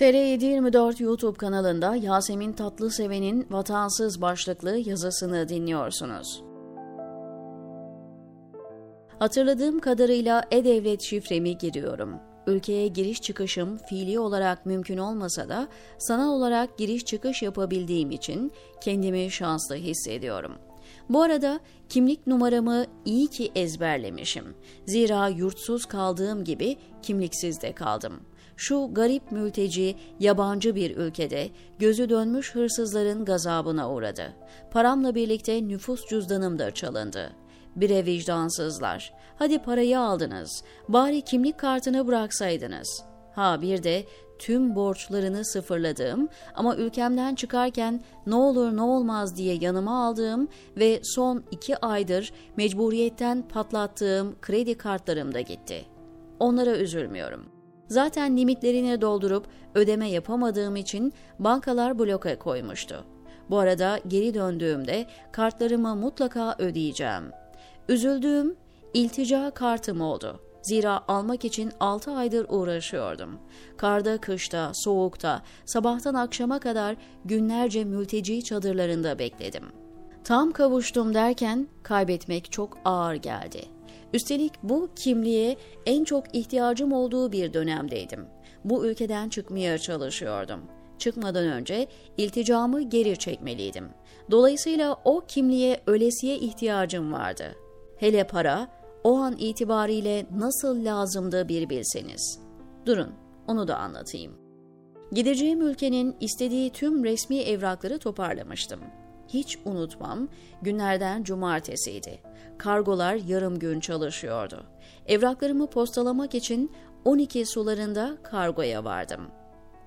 TR724 YouTube kanalında Yasemin Tatlıseven'in Vatansız başlıklı yazısını dinliyorsunuz. Hatırladığım kadarıyla e-devlet şifremi giriyorum. Ülkeye giriş çıkışım fiili olarak mümkün olmasa da sanal olarak giriş çıkış yapabildiğim için kendimi şanslı hissediyorum. Bu arada kimlik numaramı iyi ki ezberlemişim. Zira yurtsuz kaldığım gibi kimliksiz de kaldım. Şu garip mülteci, yabancı bir ülkede gözü dönmüş hırsızların gazabına uğradı. Paramla birlikte nüfus cüzdanım da çalındı. Bire vicdansızlar. Hadi parayı aldınız. Bari kimlik kartını bıraksaydınız. Ha bir de tüm borçlarını sıfırladığım ama ülkemden çıkarken ne olur ne olmaz diye yanıma aldığım ve son iki aydır mecburiyetten patlattığım kredi kartlarım da gitti. Onlara üzülmüyorum. Zaten limitlerini doldurup ödeme yapamadığım için bankalar bloke koymuştu. Bu arada geri döndüğümde kartlarımı mutlaka ödeyeceğim. Üzüldüğüm iltica kartım oldu. Zira almak için 6 aydır uğraşıyordum. Karda, kışta, soğukta, sabahtan akşama kadar günlerce mülteci çadırlarında bekledim. Tam kavuştum derken kaybetmek çok ağır geldi. Üstelik bu kimliğe en çok ihtiyacım olduğu bir dönemdeydim. Bu ülkeden çıkmaya çalışıyordum. Çıkmadan önce ilticamı geri çekmeliydim. Dolayısıyla o kimliğe ölesiye ihtiyacım vardı. Hele para, o an itibariyle nasıl lazımdı bir bilseniz. Durun, onu da anlatayım. Gideceğim ülkenin istediği tüm resmi evrakları toparlamıştım. Hiç unutmam, günlerden cumartesiydi. Kargolar yarım gün çalışıyordu. Evraklarımı postalamak için 12 sularında kargoya vardım.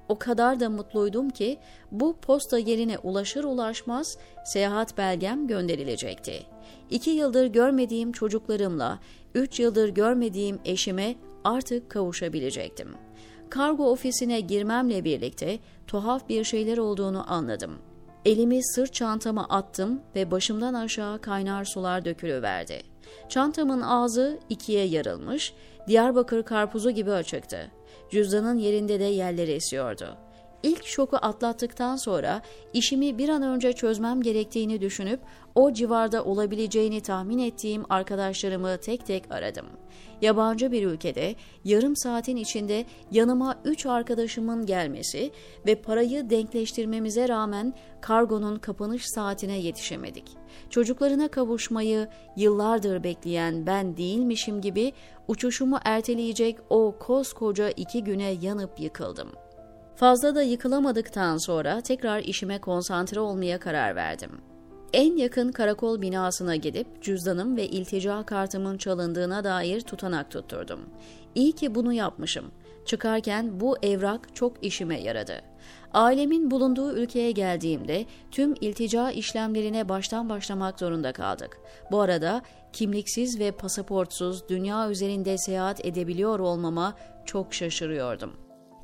O kadar da mutluydum ki bu posta yerine ulaşır ulaşmaz seyahat belgem gönderilecekti. İki yıldır görmediğim çocuklarımla, üç yıldır görmediğim eşime artık kavuşabilecektim. Kargo ofisine girmemle birlikte tuhaf bir şeyler olduğunu anladım.'' Elimi sırt çantama attım ve başımdan aşağı kaynar sular dökülüverdi. Çantamın ağzı ikiye yarılmış, Diyarbakır karpuzu gibi açıktı. Cüzdanın yerinde de yerler esiyordu. İlk şoku atlattıktan sonra işimi bir an önce çözmem gerektiğini düşünüp o civarda olabileceğini tahmin ettiğim arkadaşlarımı tek tek aradım. Yabancı bir ülkede yarım saatin içinde yanıma üç arkadaşımın gelmesi ve parayı denkleştirmemize rağmen kargonun kapanış saatine yetişemedik. Çocuklarına kavuşmayı yıllardır bekleyen ben değilmişim gibi uçuşumu erteleyecek o koskoca iki güne yanıp yıkıldım.'' Fazla da yıkılamadıktan sonra tekrar işime konsantre olmaya karar verdim. En yakın karakol binasına gidip cüzdanım ve iltica kartımın çalındığına dair tutanak tutturdum. İyi ki bunu yapmışım. Çıkarken bu evrak çok işime yaradı. Ailemin bulunduğu ülkeye geldiğimde tüm iltica işlemlerine baştan başlamak zorunda kaldık. Bu arada kimliksiz ve pasaportsuz dünya üzerinde seyahat edebiliyor olmama çok şaşırıyordum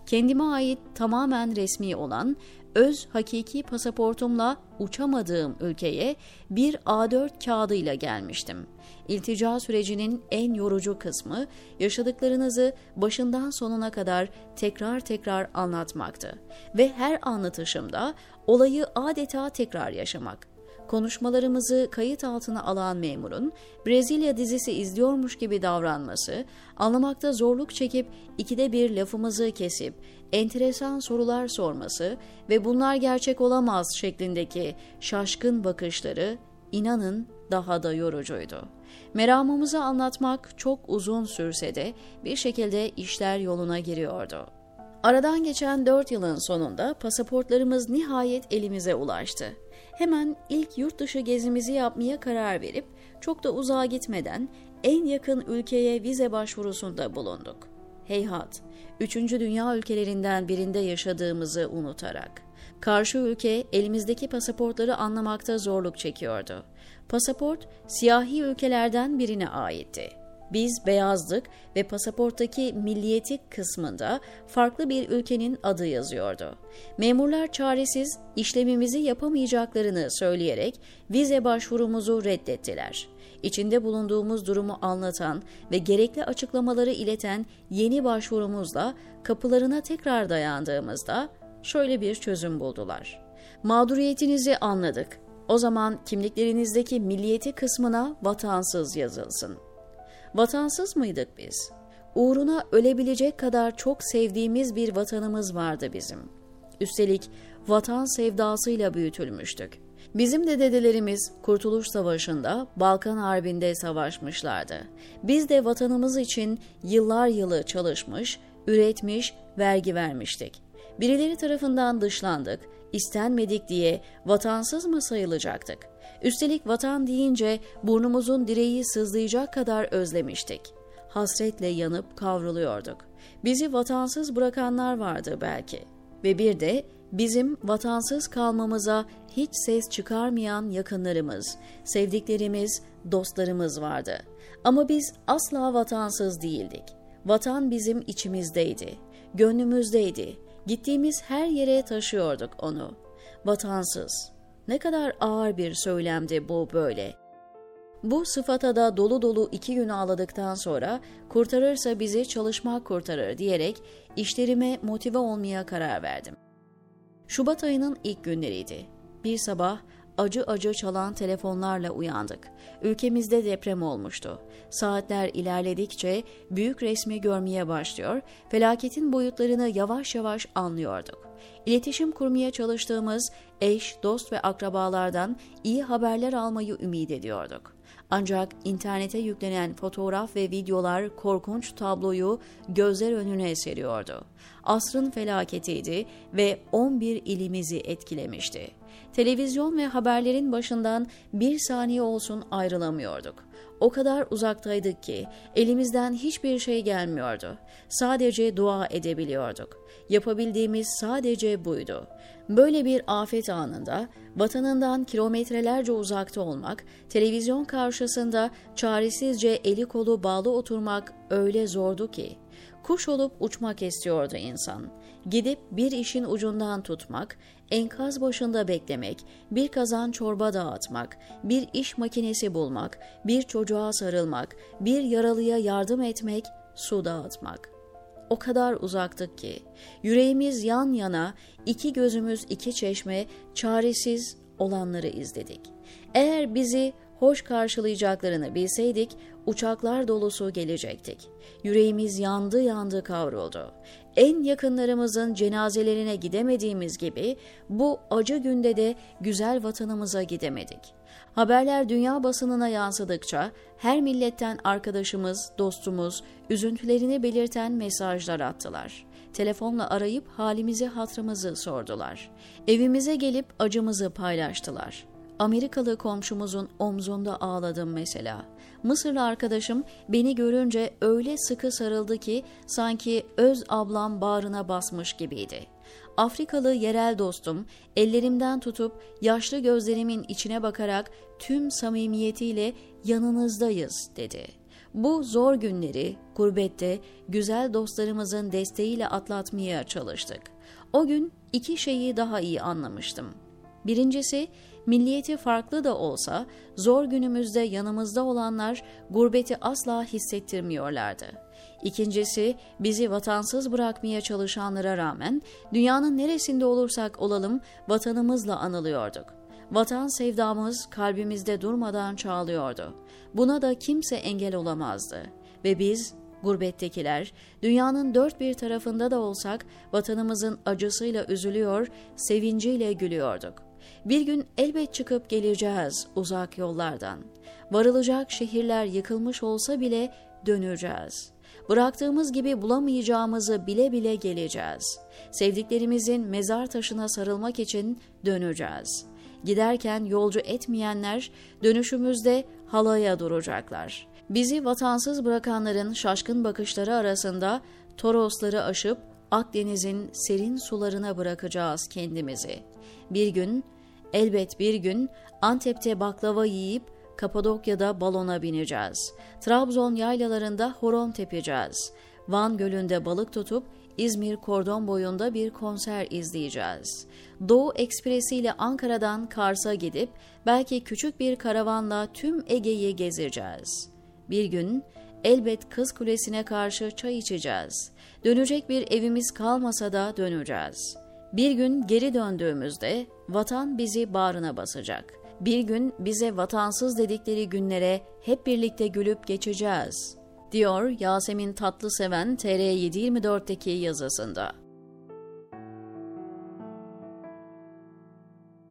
kendime ait tamamen resmi olan öz hakiki pasaportumla uçamadığım ülkeye bir A4 kağıdıyla gelmiştim. İltica sürecinin en yorucu kısmı yaşadıklarınızı başından sonuna kadar tekrar tekrar anlatmaktı ve her anlatışımda olayı adeta tekrar yaşamak konuşmalarımızı kayıt altına alan memurun Brezilya dizisi izliyormuş gibi davranması, anlamakta zorluk çekip ikide bir lafımızı kesip enteresan sorular sorması ve bunlar gerçek olamaz şeklindeki şaşkın bakışları inanın daha da yorucuydu. Meramımızı anlatmak çok uzun sürse de bir şekilde işler yoluna giriyordu. Aradan geçen dört yılın sonunda pasaportlarımız nihayet elimize ulaştı hemen ilk yurt dışı gezimizi yapmaya karar verip çok da uzağa gitmeden en yakın ülkeye vize başvurusunda bulunduk. Heyhat, üçüncü dünya ülkelerinden birinde yaşadığımızı unutarak. Karşı ülke elimizdeki pasaportları anlamakta zorluk çekiyordu. Pasaport siyahi ülkelerden birine aitti. Biz beyazdık ve pasaporttaki milliyeti kısmında farklı bir ülkenin adı yazıyordu. Memurlar çaresiz işlemimizi yapamayacaklarını söyleyerek vize başvurumuzu reddettiler. İçinde bulunduğumuz durumu anlatan ve gerekli açıklamaları ileten yeni başvurumuzla kapılarına tekrar dayandığımızda şöyle bir çözüm buldular. Mağduriyetinizi anladık. O zaman kimliklerinizdeki milliyeti kısmına vatansız yazılsın. Vatansız mıydık biz? Uğruna ölebilecek kadar çok sevdiğimiz bir vatanımız vardı bizim. Üstelik vatan sevdasıyla büyütülmüştük. Bizim de dedelerimiz Kurtuluş Savaşı'nda, Balkan Harbi'nde savaşmışlardı. Biz de vatanımız için yıllar yılı çalışmış, üretmiş, vergi vermiştik. Birileri tarafından dışlandık, istenmedik diye vatansız mı sayılacaktık? Üstelik vatan deyince burnumuzun direği sızlayacak kadar özlemiştik. Hasretle yanıp kavruluyorduk. Bizi vatansız bırakanlar vardı belki. Ve bir de bizim vatansız kalmamıza hiç ses çıkarmayan yakınlarımız, sevdiklerimiz, dostlarımız vardı. Ama biz asla vatansız değildik. Vatan bizim içimizdeydi, gönlümüzdeydi. Gittiğimiz her yere taşıyorduk onu. Vatansız. Ne kadar ağır bir söylemdi bu böyle. Bu sıfata da dolu dolu iki gün ağladıktan sonra kurtarırsa bizi çalışmak kurtarır diyerek işlerime motive olmaya karar verdim. Şubat ayının ilk günleriydi. Bir sabah acı acı çalan telefonlarla uyandık. Ülkemizde deprem olmuştu. Saatler ilerledikçe büyük resmi görmeye başlıyor, felaketin boyutlarını yavaş yavaş anlıyorduk. İletişim kurmaya çalıştığımız eş, dost ve akrabalardan iyi haberler almayı ümit ediyorduk. Ancak internete yüklenen fotoğraf ve videolar korkunç tabloyu gözler önüne seriyordu. Asrın felaketiydi ve 11 ilimizi etkilemişti. Televizyon ve haberlerin başından bir saniye olsun ayrılamıyorduk. O kadar uzaktaydık ki elimizden hiçbir şey gelmiyordu. Sadece dua edebiliyorduk. Yapabildiğimiz sadece buydu. Böyle bir afet anında vatanından kilometrelerce uzakta olmak, televizyon karşısında çaresizce eli kolu bağlı oturmak öyle zordu ki. Kuş olup uçmak istiyordu insan. Gidip bir işin ucundan tutmak, enkaz başında beklemek, bir kazan çorba dağıtmak, bir iş makinesi bulmak, bir çocuğa sarılmak, bir yaralıya yardım etmek, su dağıtmak.'' o kadar uzaktık ki, yüreğimiz yan yana, iki gözümüz iki çeşme, çaresiz olanları izledik. Eğer bizi hoş karşılayacaklarını bilseydik, uçaklar dolusu gelecektik. Yüreğimiz yandı yandı kavruldu. En yakınlarımızın cenazelerine gidemediğimiz gibi bu acı günde de güzel vatanımıza gidemedik. Haberler dünya basınına yansıdıkça her milletten arkadaşımız, dostumuz üzüntülerini belirten mesajlar attılar. Telefonla arayıp halimizi hatrımızı sordular. Evimize gelip acımızı paylaştılar. Amerikalı komşumuzun omzunda ağladım mesela. Mısırlı arkadaşım beni görünce öyle sıkı sarıldı ki sanki öz ablam bağrına basmış gibiydi. Afrikalı yerel dostum ellerimden tutup yaşlı gözlerimin içine bakarak tüm samimiyetiyle yanınızdayız dedi. Bu zor günleri gurbette güzel dostlarımızın desteğiyle atlatmaya çalıştık. O gün iki şeyi daha iyi anlamıştım. Birincisi milliyeti farklı da olsa zor günümüzde yanımızda olanlar gurbeti asla hissettirmiyorlardı. İkincisi bizi vatansız bırakmaya çalışanlara rağmen dünyanın neresinde olursak olalım vatanımızla anılıyorduk. Vatan sevdamız kalbimizde durmadan çağlıyordu. Buna da kimse engel olamazdı. Ve biz Gurbettekiler, dünyanın dört bir tarafında da olsak vatanımızın acısıyla üzülüyor, sevinciyle gülüyorduk. Bir gün elbet çıkıp geleceğiz uzak yollardan. Varılacak şehirler yıkılmış olsa bile döneceğiz. Bıraktığımız gibi bulamayacağımızı bile bile geleceğiz. Sevdiklerimizin mezar taşına sarılmak için döneceğiz. Giderken yolcu etmeyenler dönüşümüzde halaya duracaklar. Bizi vatansız bırakanların şaşkın bakışları arasında Torosları aşıp Akdeniz'in serin sularına bırakacağız kendimizi. Bir gün, elbet bir gün Antep'te baklava yiyip Kapadokya'da balona bineceğiz. Trabzon yaylalarında horon tepeceğiz. Van Gölü'nde balık tutup İzmir kordon boyunda bir konser izleyeceğiz. Doğu Ekspresi ile Ankara'dan Kars'a gidip belki küçük bir karavanla tüm Ege'yi gezeceğiz. Bir gün elbet Kız Kulesi'ne karşı çay içeceğiz. Dönecek bir evimiz kalmasa da döneceğiz. Bir gün geri döndüğümüzde vatan bizi bağrına basacak. Bir gün bize vatansız dedikleri günlere hep birlikte gülüp geçeceğiz.'' diyor Yasemin Tatlıseven TR724'deki yazısında.